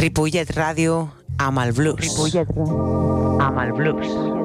Ripollet Ràdio amb el blues. Ripollet amb el blues.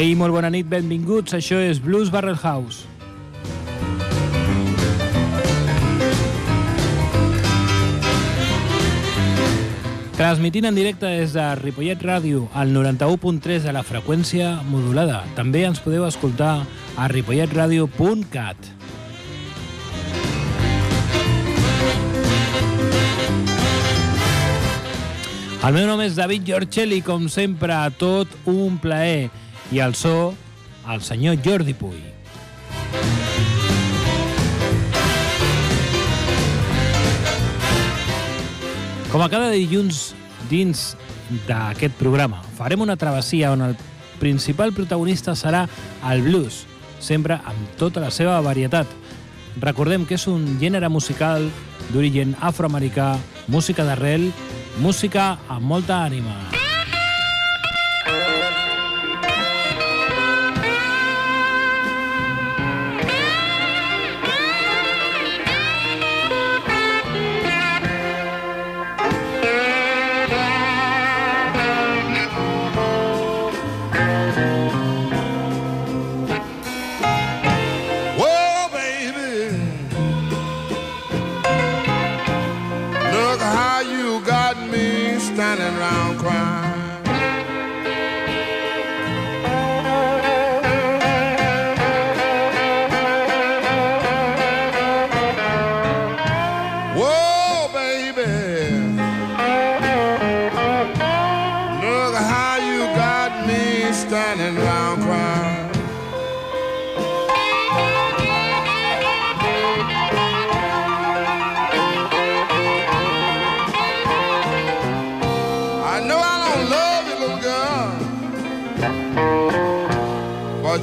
Ei, molt bona nit, benvinguts. Això és Blues Barrel House. Transmitint en directe des de Ripollet Ràdio al 91.3 de la freqüència modulada. També ens podeu escoltar a ripolletradio.cat. El meu nom és David Giorcelli, com sempre, tot un plaer. I el so, el senyor Jordi Puy. Com a cada dilluns dins d'aquest programa, farem una travessia on el principal protagonista serà el blues, sempre amb tota la seva varietat. Recordem que és un gènere musical d'origen afroamericà, música d'arrel, música amb molta ànima.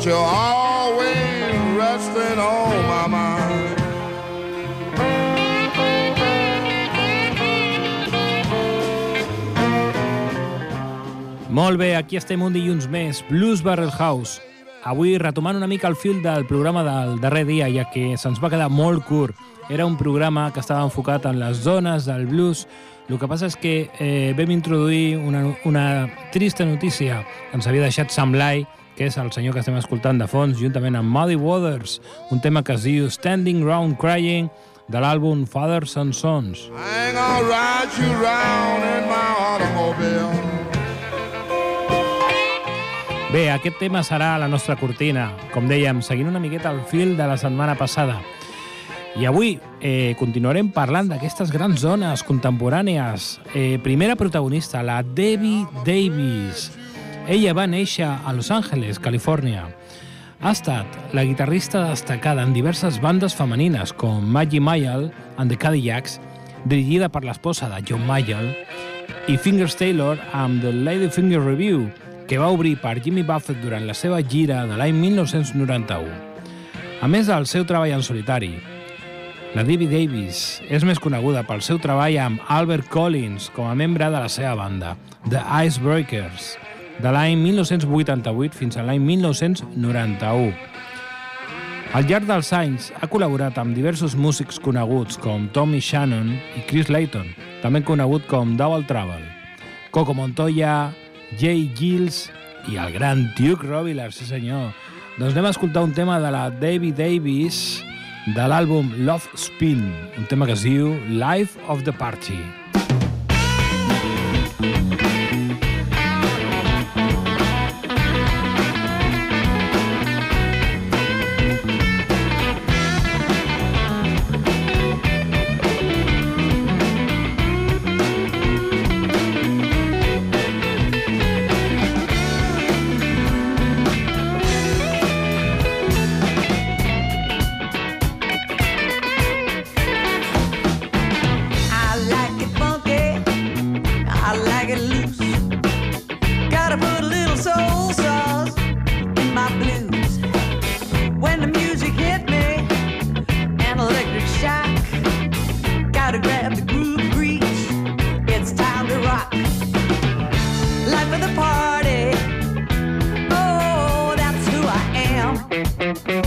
You're always resting on my mind. Molt bé, aquí estem un dilluns més, Blues Barrel House. Avui retomant una mica el fil del programa del darrer dia, ja que se'ns va quedar molt curt. Era un programa que estava enfocat en les zones del blues. El que passa és que eh, vam introduir una, una trista notícia. Ens havia deixat Sam Lai, que és el senyor que estem escoltant de fons, juntament amb Muddy Waters, un tema que es diu Standing Round Crying, de l'àlbum Fathers and Sons. I ain't gonna ride you round in my automobile. Bé, aquest tema serà la nostra cortina, com dèiem, seguint una miqueta el fil de la setmana passada. I avui eh, continuarem parlant d'aquestes grans zones contemporànies. Eh, primera protagonista, la Debbie Davis. Ella va néixer a Los Angeles, Califòrnia. Ha estat la guitarrista destacada en diverses bandes femenines com Maggie Mayall and the Cadillacs, dirigida per l'esposa de John Mayall, i Fingers Taylor amb The Lady Finger Review, que va obrir per Jimmy Buffett durant la seva gira de l'any 1991. A més del seu treball en solitari, la Debbie Davis és més coneguda pel seu treball amb Albert Collins com a membre de la seva banda, The Icebreakers, de l'any 1988 fins a l'any 1991. Al llarg dels anys ha col·laborat amb diversos músics coneguts com Tommy Shannon i Chris Layton, també conegut com Double Trouble, Coco Montoya, Jay Gills i el gran Duke Robillard, sí senyor. Doncs anem a escoltar un tema de la Debbie Davis de l'àlbum Love Spin, un tema que es diu Life of the Party. Of the party. Oh, that's who I am.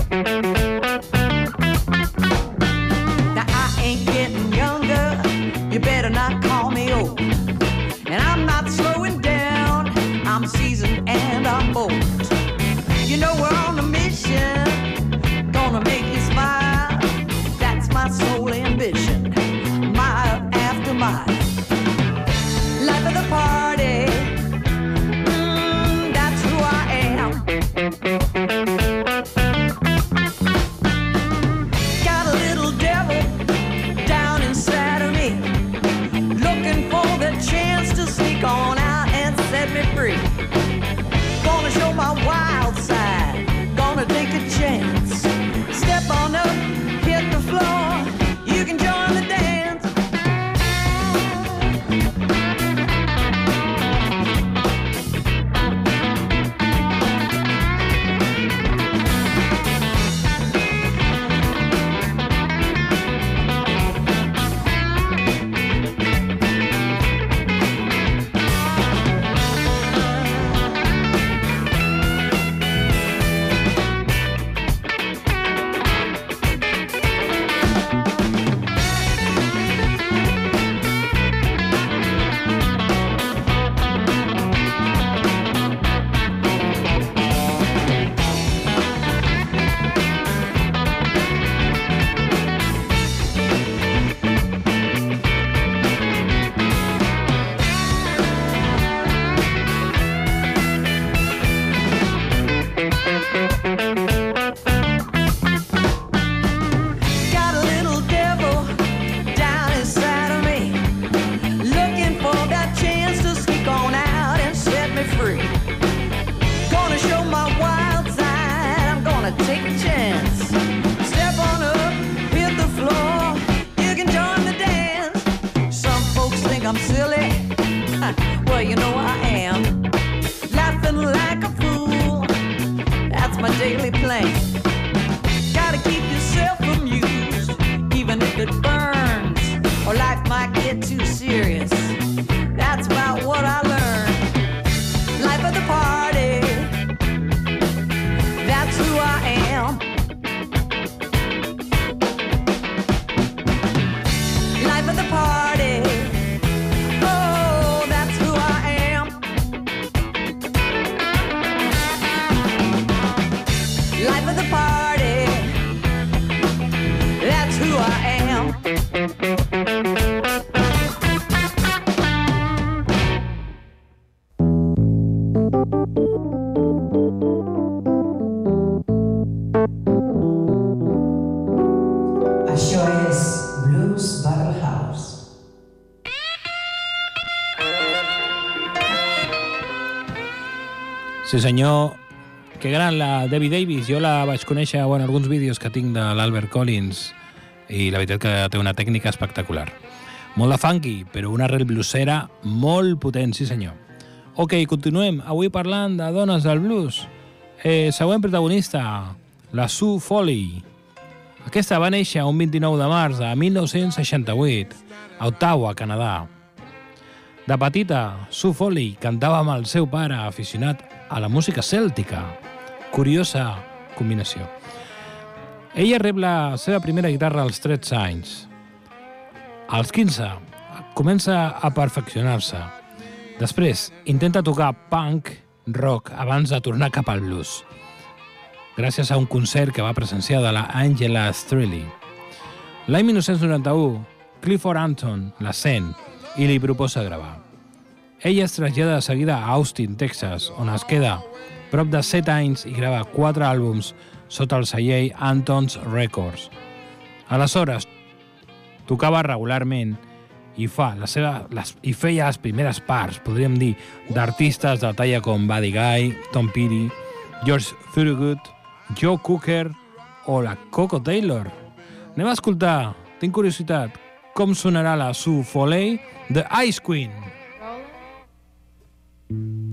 Sí senyor, que gran la Debbie Davis. Jo la vaig conèixer bueno, alguns vídeos que tinc de l'Albert Collins i la veritat que té una tècnica espectacular. Molt de funky, però una arrel bluesera molt potent, sí senyor. Ok, continuem. Avui parlant de dones del blues. Eh, següent protagonista, la Sue Foley. Aquesta va néixer un 29 de març de 1968 a Ottawa, Canadà. De petita, Sue Foley cantava amb el seu pare aficionat a la música cèltica. Curiosa combinació. Ella rep la seva primera guitarra als 13 anys. Als 15 comença a perfeccionar-se. Després intenta tocar punk rock abans de tornar cap al blues gràcies a un concert que va presenciar de la Angela Strelly. L'any 1991, Clifford Anton la sent i li proposa gravar. Ella es trasllada de seguida a Austin, Texas, on es queda prop de 7 anys i grava 4 àlbums sota el celler Anton's Records. Aleshores, tocava regularment i, fa la seva, les, i feia les primeres parts, podríem dir, d'artistes de talla com Buddy Guy, Tom Petty, George Thorogood, Joe Cooker o la Coco Taylor. Anem a escoltar, tinc curiositat, com sonarà la Sue Foley de Ice Queen. Want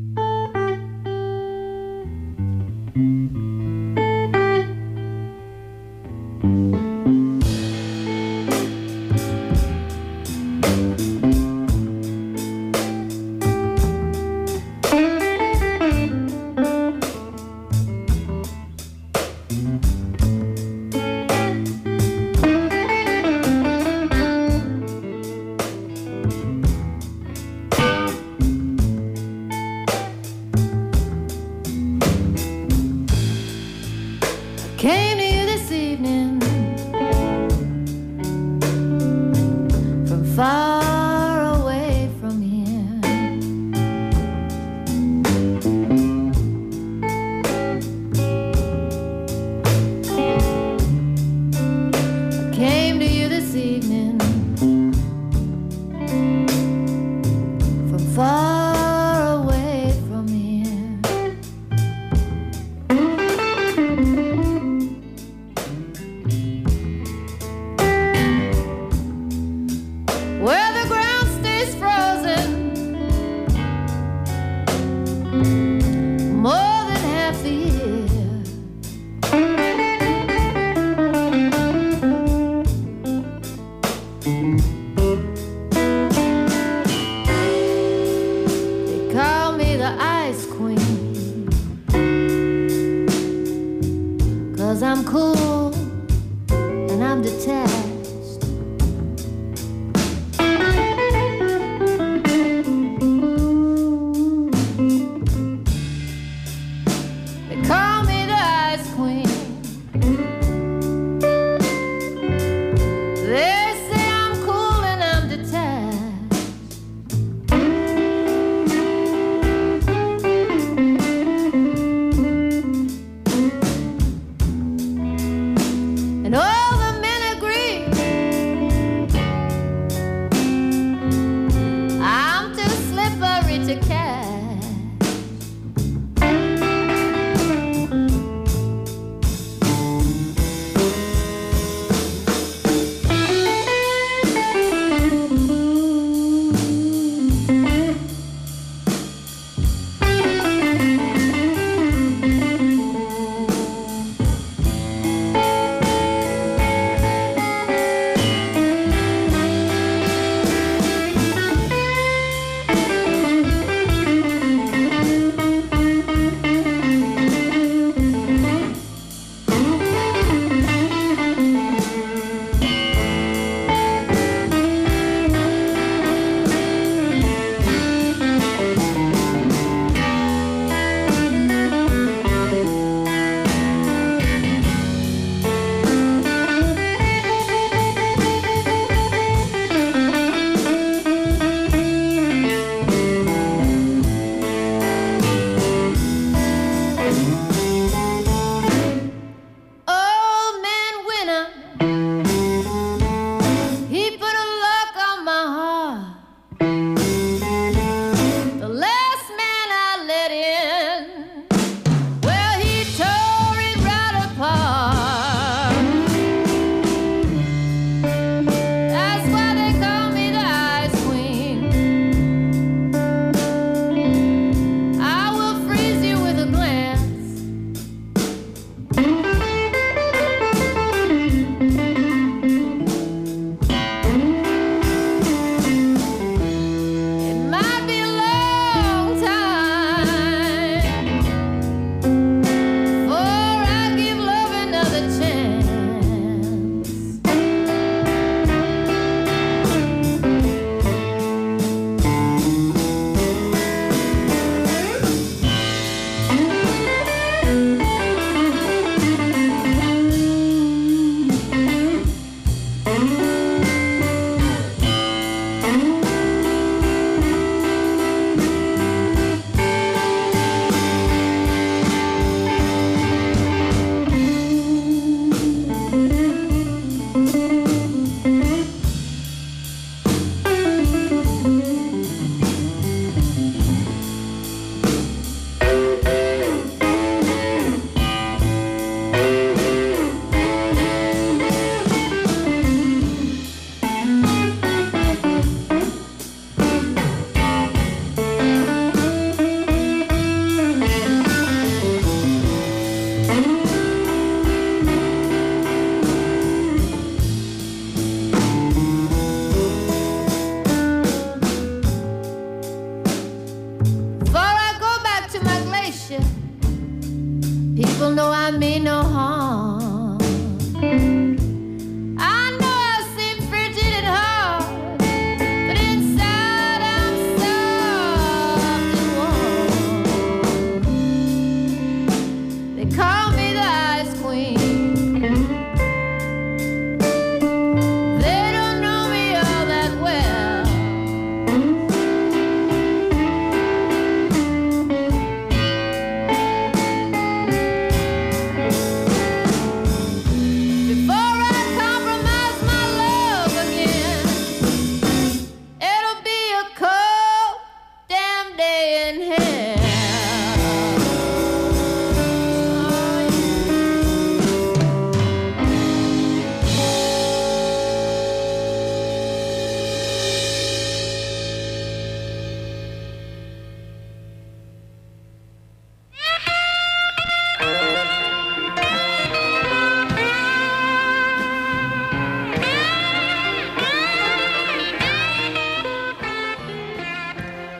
came to you this evening from far.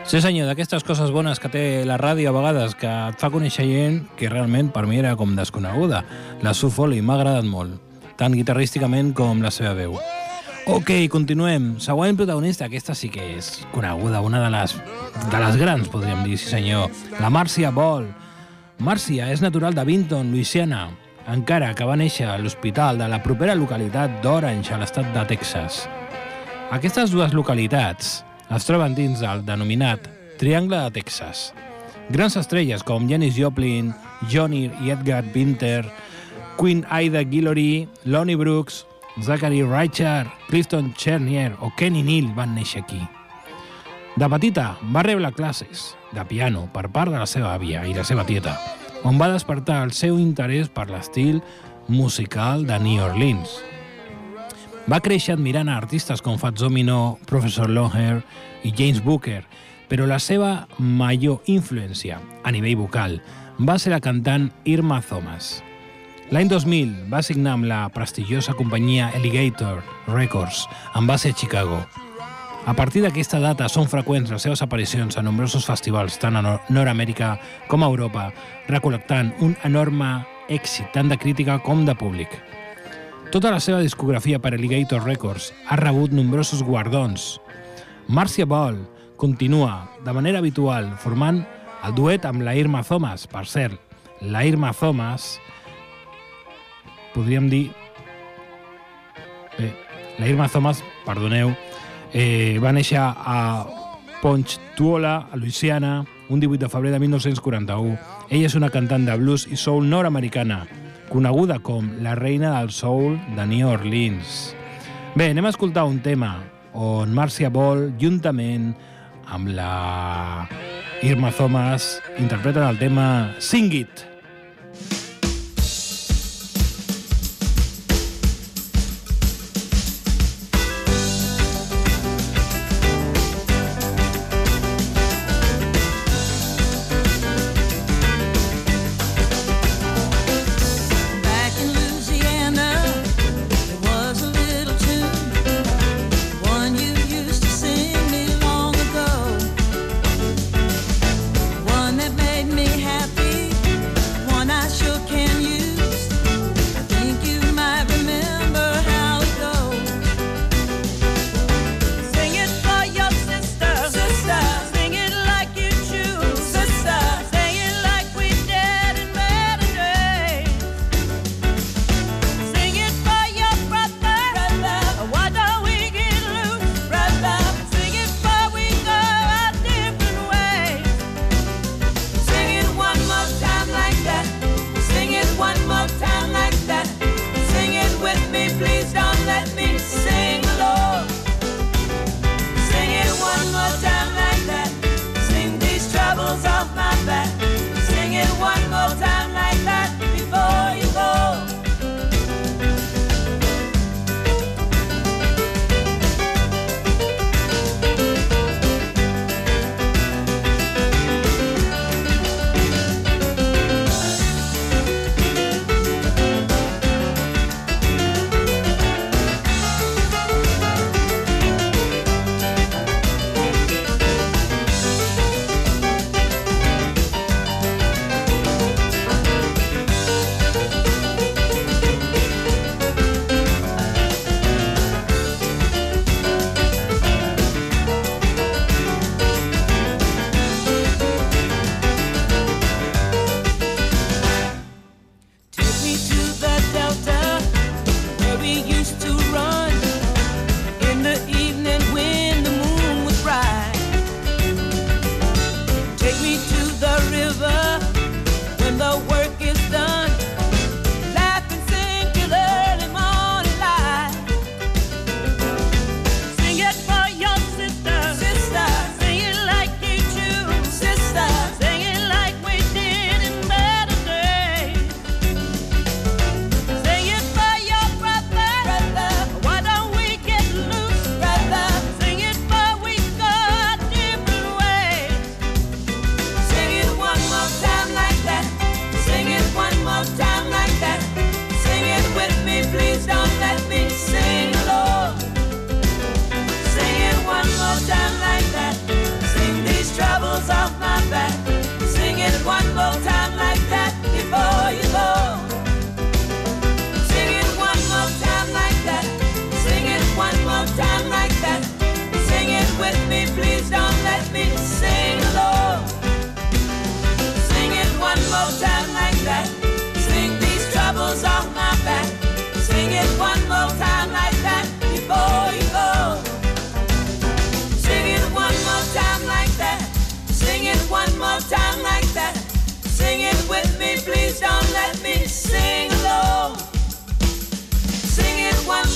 Sí senyor, d'aquestes coses bones que té la ràdio a vegades, que et fa conèixer gent que realment per mi era com desconeguda. La Sue Foley m'ha agradat molt, tant guitarrísticament com la seva veu. Ok, continuem. Següent protagonista, aquesta sí que és coneguda, una de les, de les grans, podríem dir, sí senyor. La Marcia Ball. Marcia és natural de Vinton, Louisiana, encara que va néixer a l'hospital de la propera localitat d'Orange, a l'estat de Texas. Aquestes dues localitats es troben dins del denominat Triangle de Texas. Grans estrelles com Janis Joplin, Johnny i Edgar Winter, Queen Ida Guillory, Lonnie Brooks, Zachary Reichard, Clifton Chernier o Kenny Neal van néixer aquí. De petita va rebre classes de piano per part de la seva àvia i la seva tieta, on va despertar el seu interès per l'estil musical de New Orleans. Va créixer admirant artistes com Fats Domino, Professor Longhair i James Booker, però la seva major influència a nivell vocal va ser la cantant Irma Thomas. L'any 2000 va signar amb la prestigiosa companyia Alligator Records, amb base a Chicago. A partir d'aquesta data són freqüents les seves aparicions a nombrosos festivals tant a Nor- Nord-Amèrica com a Europa, recol·lectant un enorme èxit tant de crítica com de públic. Tota la seva discografia per Alligator Records ha rebut nombrosos guardons. Marcia Ball continua, de manera habitual, formant el duet amb la Irma Thomas. Per cert, la Irma Thomas, podríem dir... Bé, la Irma Thomas, perdoneu, eh, va néixer a Ponchatoula, a Louisiana, un 18 de febrer de 1941. Ella és una cantant de blues i soul nord-americana, coneguda com la reina del soul de New Orleans. Bé, anem a escoltar un tema on Marcia Ball, juntament amb la Irma Thomas, interpreten el tema Sing It.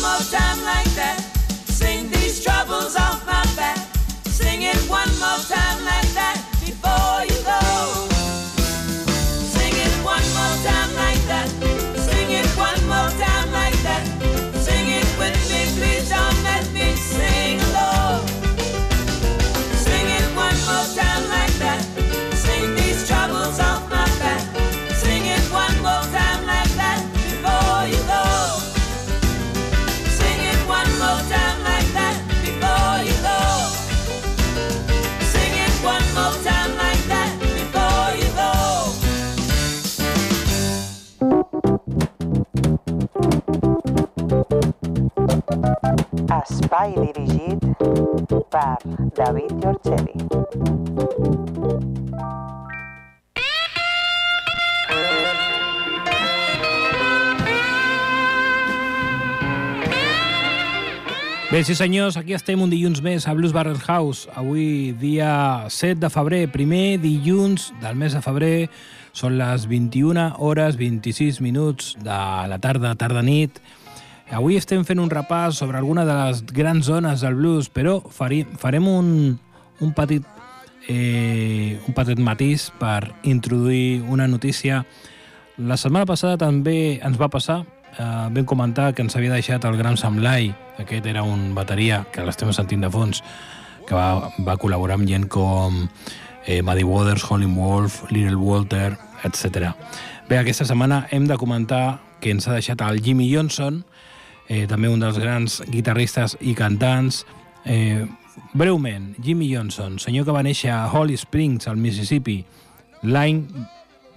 more time. I dirigit per David Giorgelli. Bé, sí senyors, aquí estem un dilluns més a Blues Barrel House. Avui, dia 7 de febrer, primer dilluns del mes de febrer. Són les 21 hores 26 minuts de la tarda, tarda-nit. Avui estem fent un repàs sobre alguna de les grans zones del blues, però farem un, un petit eh, un petit matís per introduir una notícia. La setmana passada també ens va passar eh, vam comentar que ens havia deixat el gran Sam Lai, aquest era un bateria que l'estem sentint de fons, que va, va col·laborar amb gent com eh, Muddy Waters, Holling Wolf, Little Walter, etc. Bé, aquesta setmana hem de comentar que ens ha deixat el Jimmy Johnson, eh, també un dels grans guitarristes i cantants. Eh, breument, Jimmy Johnson, senyor que va néixer a Holly Springs, al Mississippi, l'any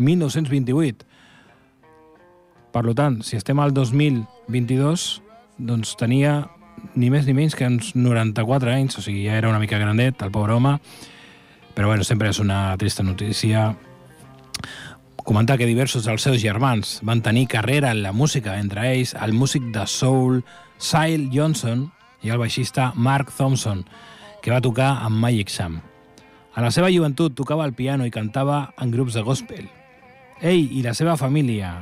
1928, per tant, si estem al 2022, doncs tenia ni més ni menys que uns 94 anys, o sigui, ja era una mica grandet, el pobre home, però bueno, sempre és una trista notícia comentar que diversos dels seus germans van tenir carrera en la música, entre ells el músic de soul Syle Johnson i el baixista Mark Thompson, que va tocar amb Magic Sam. A la seva joventut tocava el piano i cantava en grups de gospel. Ell i la seva família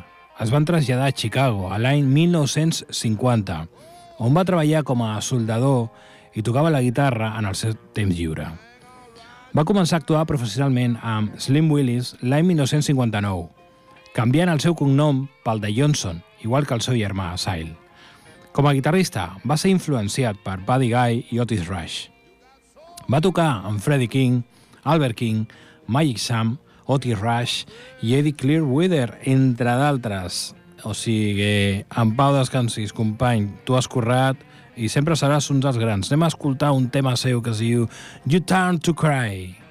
es van traslladar a Chicago a l'any 1950, on va treballar com a soldador i tocava la guitarra en el seu temps lliure. Va començar a actuar professionalment amb Slim Willis l'any 1959, canviant el seu cognom pel de Johnson, igual que el seu germà, Syle. Com a guitarrista, va ser influenciat per Buddy Guy i Otis Rush. Va tocar amb Freddie King, Albert King, Magic Sam, Otis Rush i Eddie Clearweather, entre d'altres. O sigui, en pau descansis, company, tu has currat i sempre seràs un dels grans. Anem a escoltar un tema seu que es diu You Turn to Cry.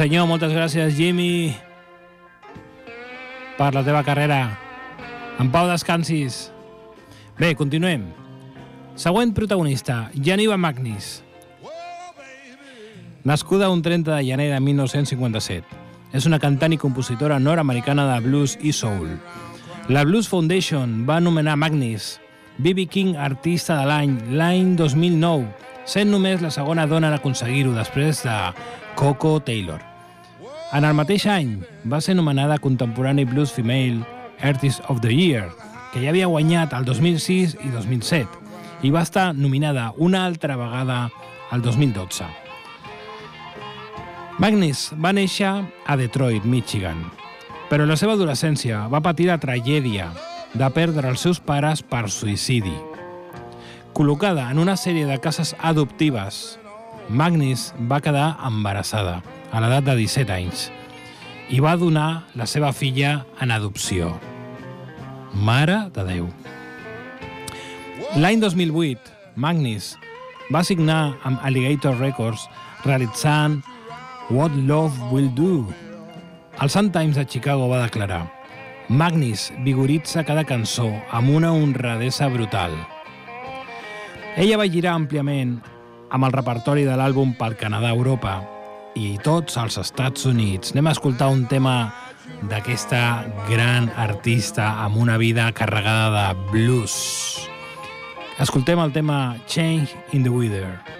Senyor, moltes gràcies Jimmy per la teva carrera. En pau descansis. Bé, continuem. Següent protagonista, Janiva Magnis. Nascuda un 30 de gener de 1957. És una cantant i compositora nord-americana de blues i soul. La Blues Foundation va anomenar Magnis B.B. King Artista de l'any l'any 2009, sent només la segona dona en aconseguir-ho després de Coco Taylor. En el mateix any va ser nomenada Contemporary Blues Female Artist of the Year, que ja havia guanyat el 2006 i 2007, i va estar nominada una altra vegada al 2012. Magnus va néixer a Detroit, Michigan, però la seva adolescència va patir la tragèdia de perdre els seus pares per suïcidi. Col·locada en una sèrie de cases adoptives, Magnus va quedar embarassada a l'edat de 17 anys i va donar la seva filla en adopció. Mare de Déu. L'any 2008, Magnus va signar amb Alligator Records realitzant What Love Will Do. El Sun Times de Chicago va declarar Magnus vigoritza cada cançó amb una honradesa brutal. Ella va girar àmpliament amb el repertori de l'àlbum pel Canadà-Europa i tots als Estats Units. Anem a escoltar un tema d'aquesta gran artista amb una vida carregada de blues. Escoltem el tema Change in the Weather.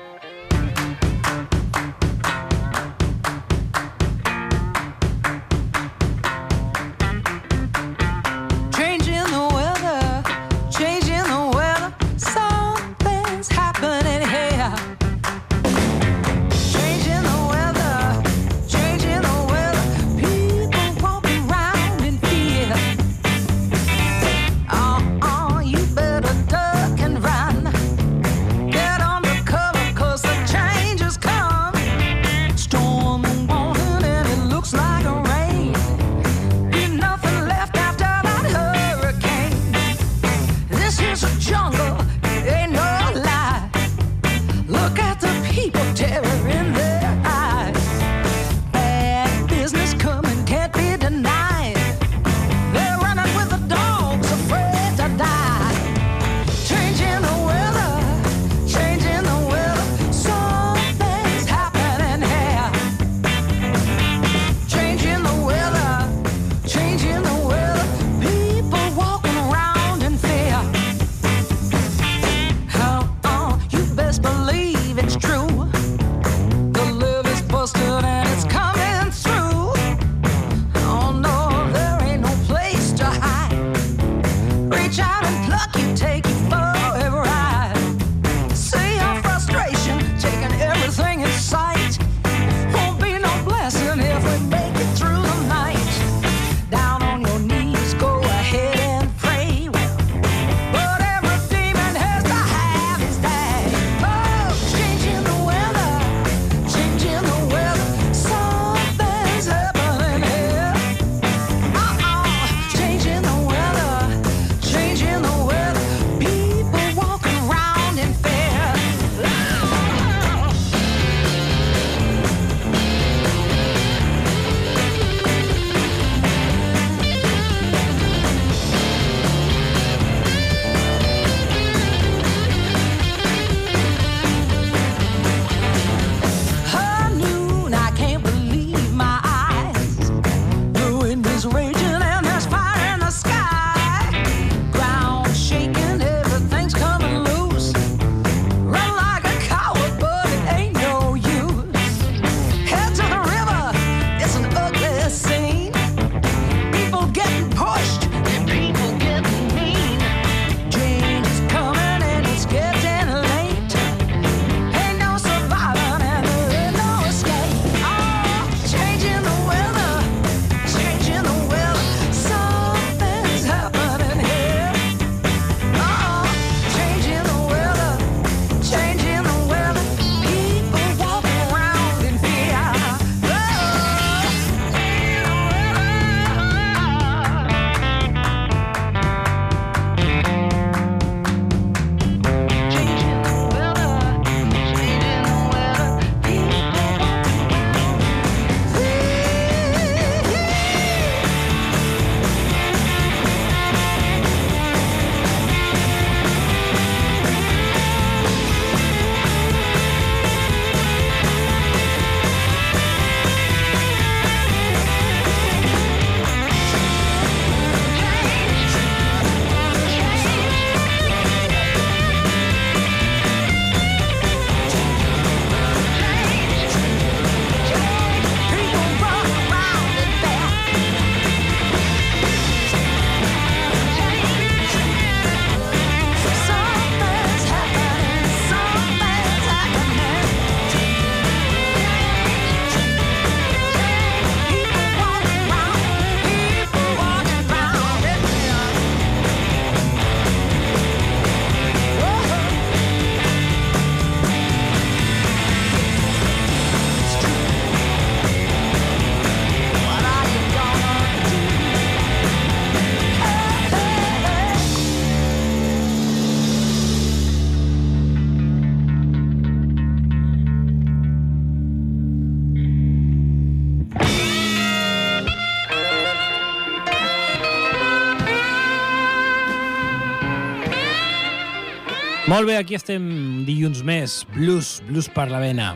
Molt bé, aquí estem dilluns més, blues, blues per la vena.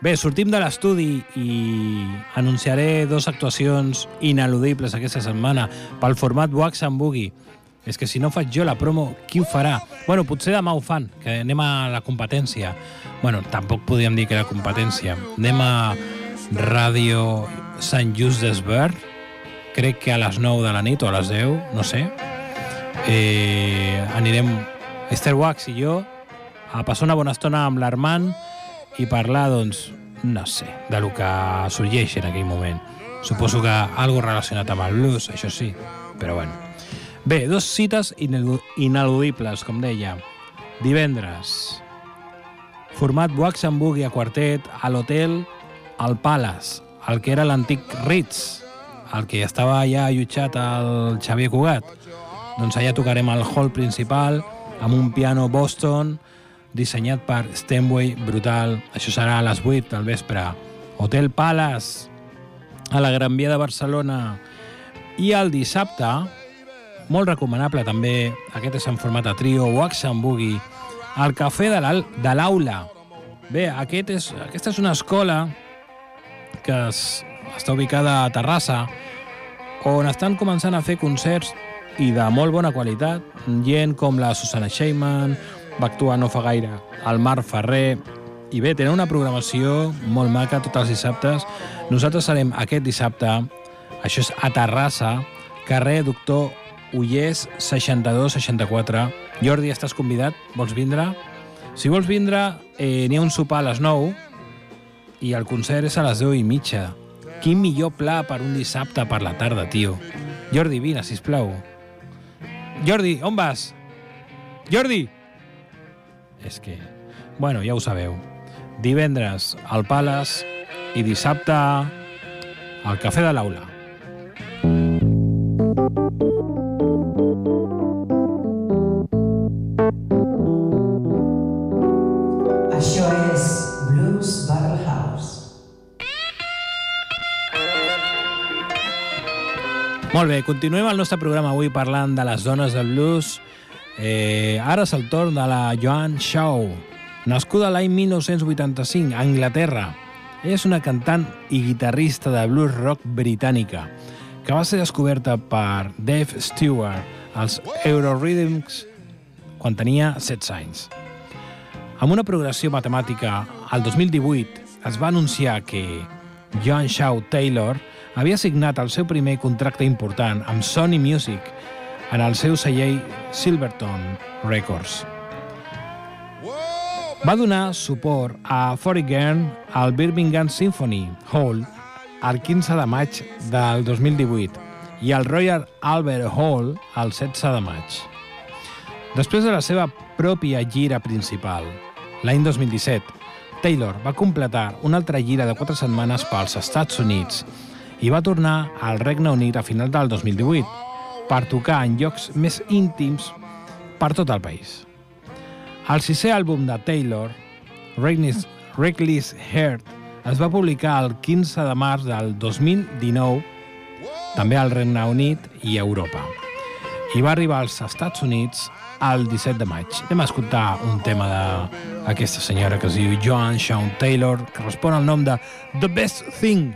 Bé, sortim de l'estudi i anunciaré dues actuacions ineludibles aquesta setmana pel format Wax and Boogie. És que si no faig jo la promo, qui ho farà? Bueno, potser demà ho fan, que anem a la competència. Bueno, tampoc podríem dir que era competència. Anem a Ràdio Sant Just d'Esbert, crec que a les 9 de la nit o a les 10, no sé. Eh, anirem Esther Wax i jo a passar una bona estona amb l'Armand i parlar, doncs, no sé, de lo que sorgeix en aquell moment. Suposo que algo relacionat amb el blues, això sí, però bueno. Bé, dos cites inelu- ineludibles, com deia. Divendres, format Wax and Boogie a quartet a l'hotel El Palace, el que era l'antic Ritz, el que estava ja allotjat al Xavier Cugat. Doncs allà tocarem al hall principal amb un piano Boston dissenyat per Stenway, brutal. Això serà a les 8 del vespre. Hotel Palace, a la Gran Via de Barcelona. I el dissabte, molt recomanable també, aquest és en format a trio, Wax and Boogie, al Cafè de de l'Aula. Bé, aquest és, aquesta és una escola que es, està ubicada a Terrassa, on estan començant a fer concerts i de molt bona qualitat. Gent com la Susana Sheyman, va actuar no fa gaire el Marc Ferrer, i bé, tenen una programació molt maca tots els dissabtes. Nosaltres serem aquest dissabte, això és a Terrassa, carrer Doctor Ullés 62-64. Jordi, estàs convidat? Vols vindre? Si vols vindre, eh, n'hi ha un sopar a les 9 i el concert és a les 10 i mitja. Quin millor pla per un dissabte per la tarda, tio. Jordi, vine, sisplau. Jordi, on vas? Jordi! És que... Bueno, ja ho sabeu. Divendres al Palace i dissabte al Cafè de l'Aula. Molt bé, continuem el nostre programa avui parlant de les dones del blues. Eh, ara és el torn de la Joan Shaw, nascuda l'any 1985 a Anglaterra. És una cantant i guitarrista de blues rock britànica que va ser descoberta per Dave Stewart als Eurorhythms quan tenia 16 anys. Amb una progressió matemàtica, al 2018 es va anunciar que John Shaw Taylor havia signat el seu primer contracte important amb Sony Music en el seu celler Silverton Records. Va donar suport a Foreign al Birmingham Symphony Hall el 15 de maig del 2018 i al Royal Albert Hall el 16 de maig. Després de la seva pròpia gira principal, l'any 2017, Taylor va completar una altra gira de quatre setmanes pels Estats Units i va tornar al Regne Unit a final del 2018 per tocar en llocs més íntims per tot el país. El sisè àlbum de Taylor, Reckless, Reckless Heart, es va publicar el 15 de març del 2019, també al Regne Unit i a Europa. I va arribar als Estats Units el 17 de maig. Anem a escoltar un tema d'aquesta senyora que es diu Joan Shawn Taylor, que respon al nom de The Best Thing.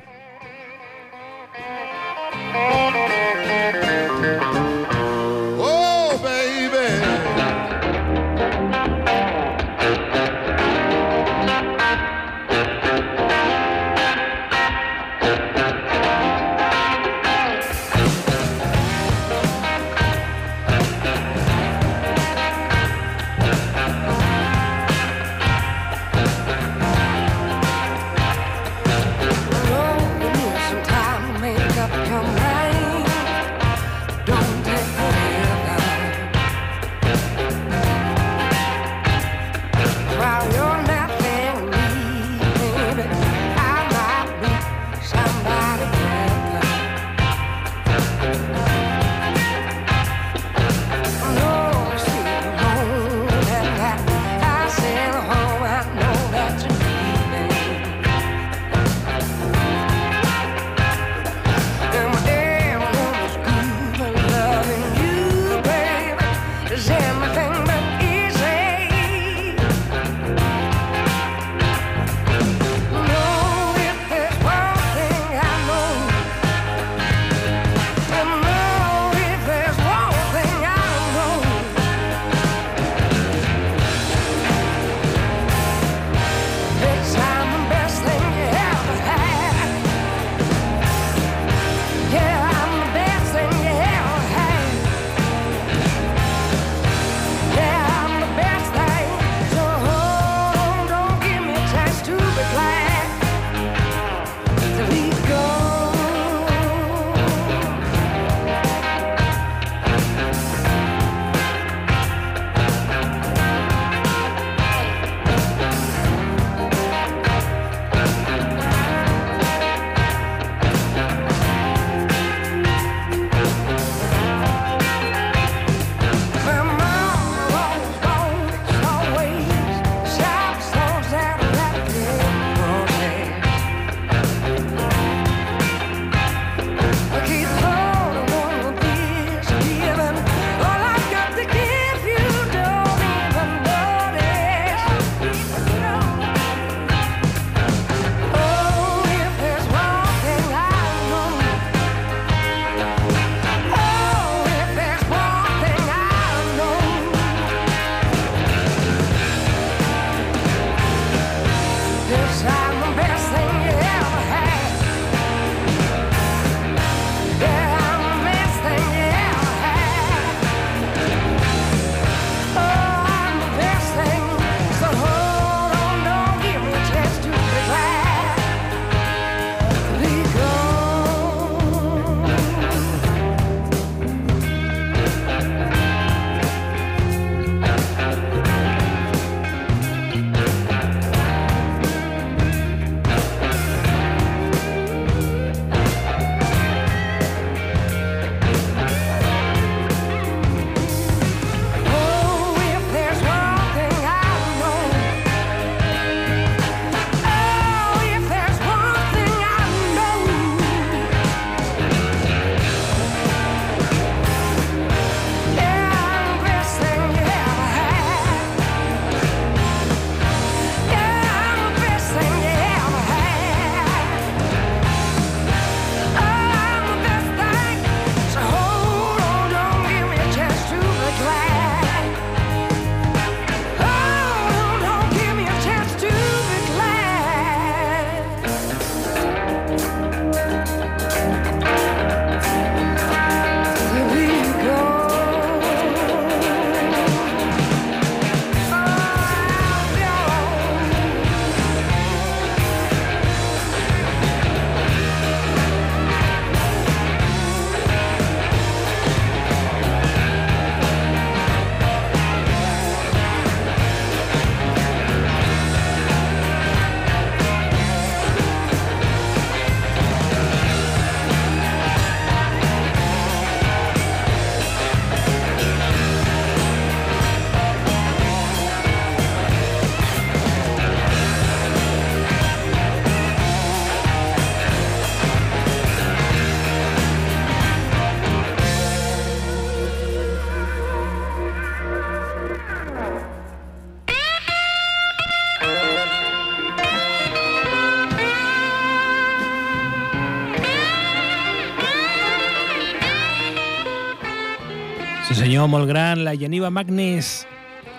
Senyor, molt gran, la Geniva Magnus.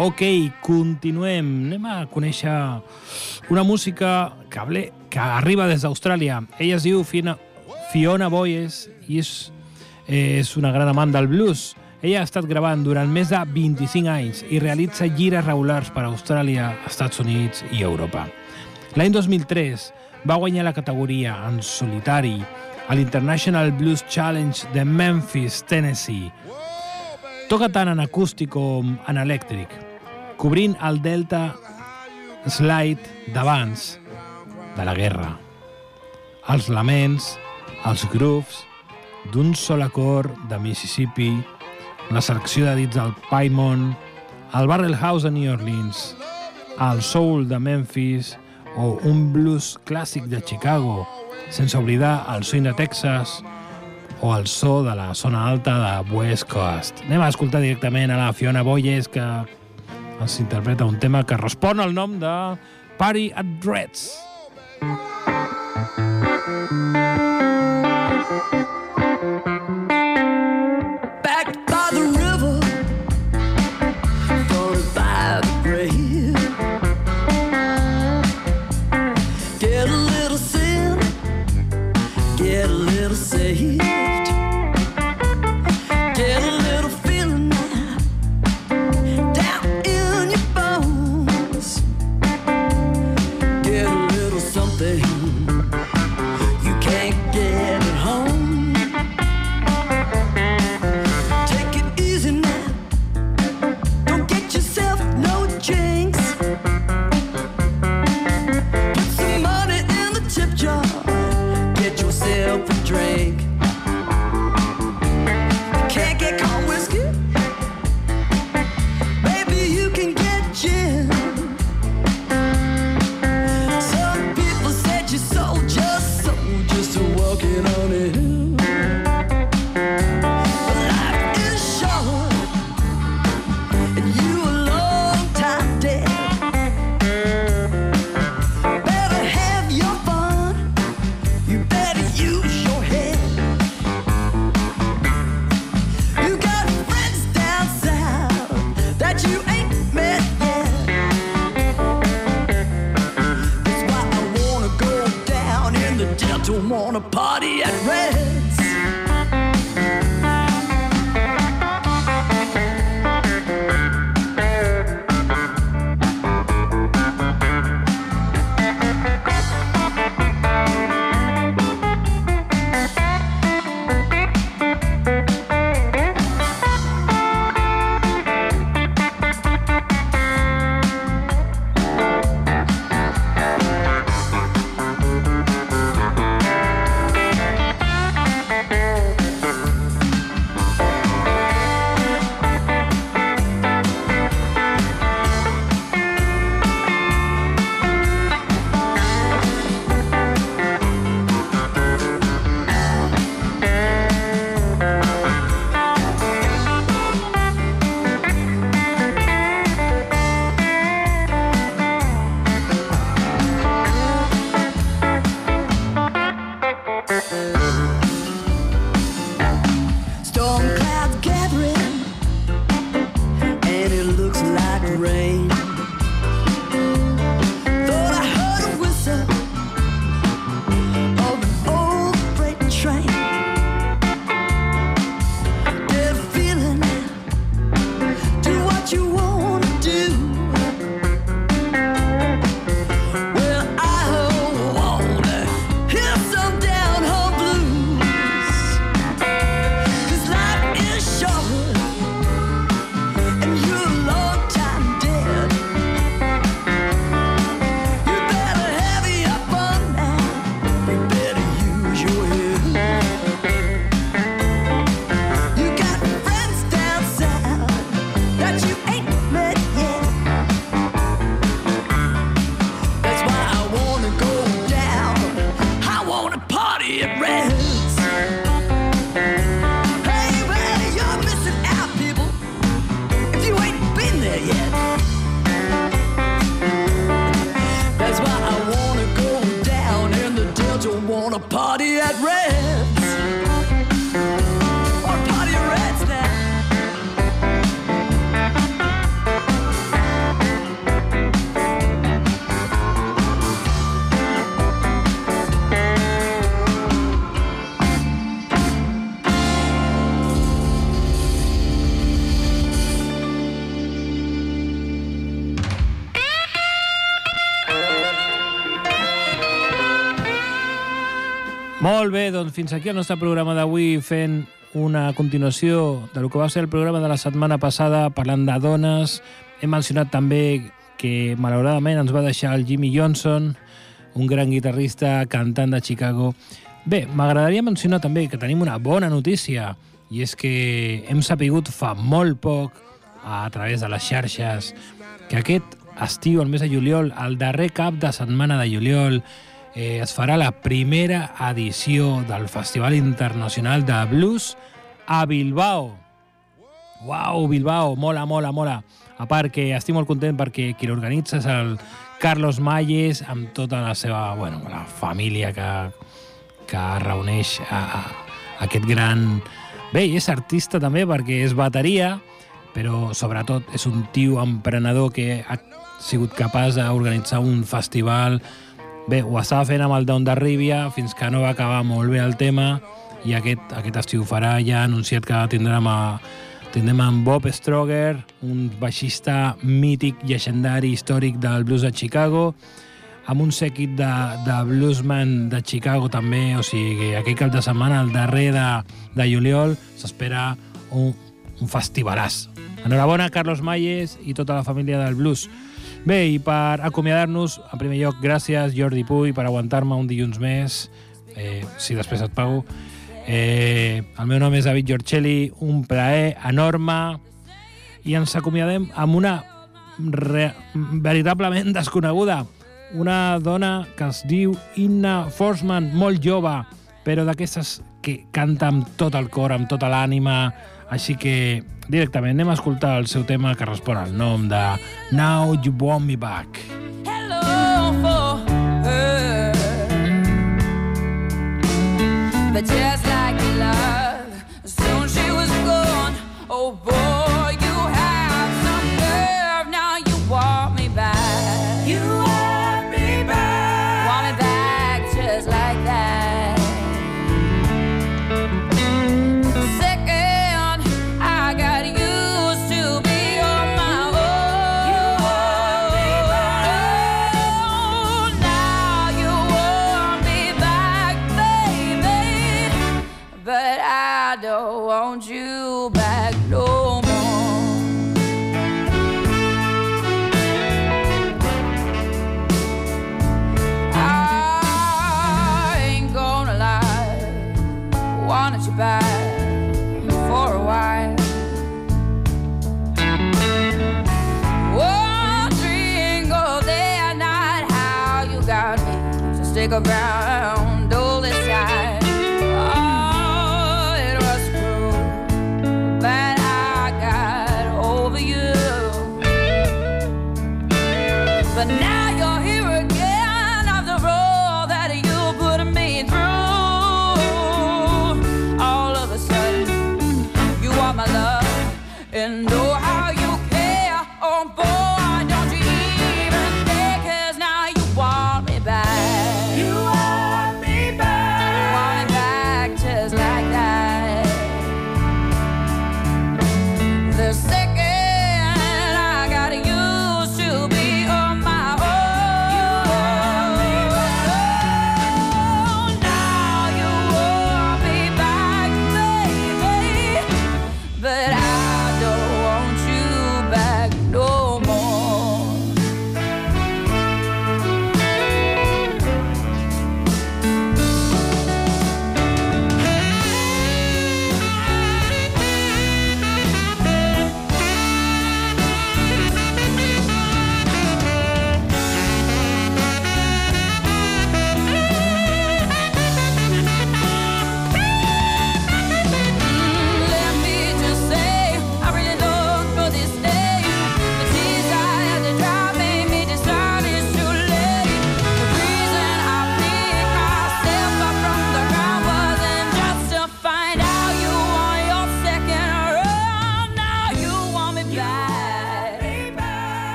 Ok, continuem. Anem a conèixer una música que, ble, que arriba des d'Austràlia. Ella es diu Fiona, Fiona Boyes i és, és una gran amant del blues. Ella ha estat gravant durant més de 25 anys i realitza gires regulars per a Austràlia, Estats Units i Europa. L'any 2003 va guanyar la categoria en solitari a l'International Blues Challenge de Memphis, Tennessee. Toca tant en acústic com en elèctric, cobrint el delta slide d'abans de la guerra. Els laments, els grooves d'un sol acord de Mississippi, la selecció de dits del Paimon, el Barrel House de New Orleans, el soul de Memphis o un blues clàssic de Chicago, sense oblidar el swing de Texas o el so de la zona alta de West Coast. Anem a escoltar directament a la Fiona Boyes que ens interpreta un tema que respon al nom de Party at Reds. back Molt bé, doncs fins aquí el nostre programa d'avui fent una continuació de lo que va ser el programa de la setmana passada parlant de dones. Hem mencionat també que malauradament ens va deixar el Jimmy Johnson, un gran guitarrista, cantant de Chicago. Bé, m'agradaria mencionar també que tenim una bona notícia i és que hem sapigut fa molt poc a través de les xarxes que aquest estiu, el mes de juliol, el darrer cap de setmana de juliol, eh, es farà la primera edició del Festival Internacional de Blues a Bilbao. Uau, Bilbao, mola, mola, mola. A part que estic molt content perquè qui l'organitza és el Carlos Malles amb tota la seva, bueno, la família que, que reuneix a, a, a aquest gran... Bé, és artista també perquè és bateria, però sobretot és un tio emprenedor que ha sigut capaç d'organitzar un festival Bé, ho estava fent amb el Down de Rívia fins que no va acabar molt bé el tema i aquest, aquest estiu farà, ja ha anunciat que tindrem, a, tindrem amb Bob Stroger, un baixista mític, llegendari, històric del blues de Chicago, amb un sèquit de, de bluesman de Chicago també, o sigui, aquell cap de setmana, el darrer de, de juliol, s'espera un, un festivalàs. Enhorabona, Carlos Mayes i tota la família del blues. Bé, i per acomiadar-nos, en primer lloc, gràcies Jordi Puy per aguantar-me un dilluns més, eh, si després et pago. Eh, el meu nom és David Giorcelli, un plaer enorme, i ens acomiadem amb una re, veritablement desconeguda, una dona que es diu Inna Forsman, molt jove, però d'aquestes que canta amb tot el cor, amb tota l'ànima, així que directament anem a escoltar el seu tema que respon al nom de Now You Want Me Back. hello. But just stick around all this time.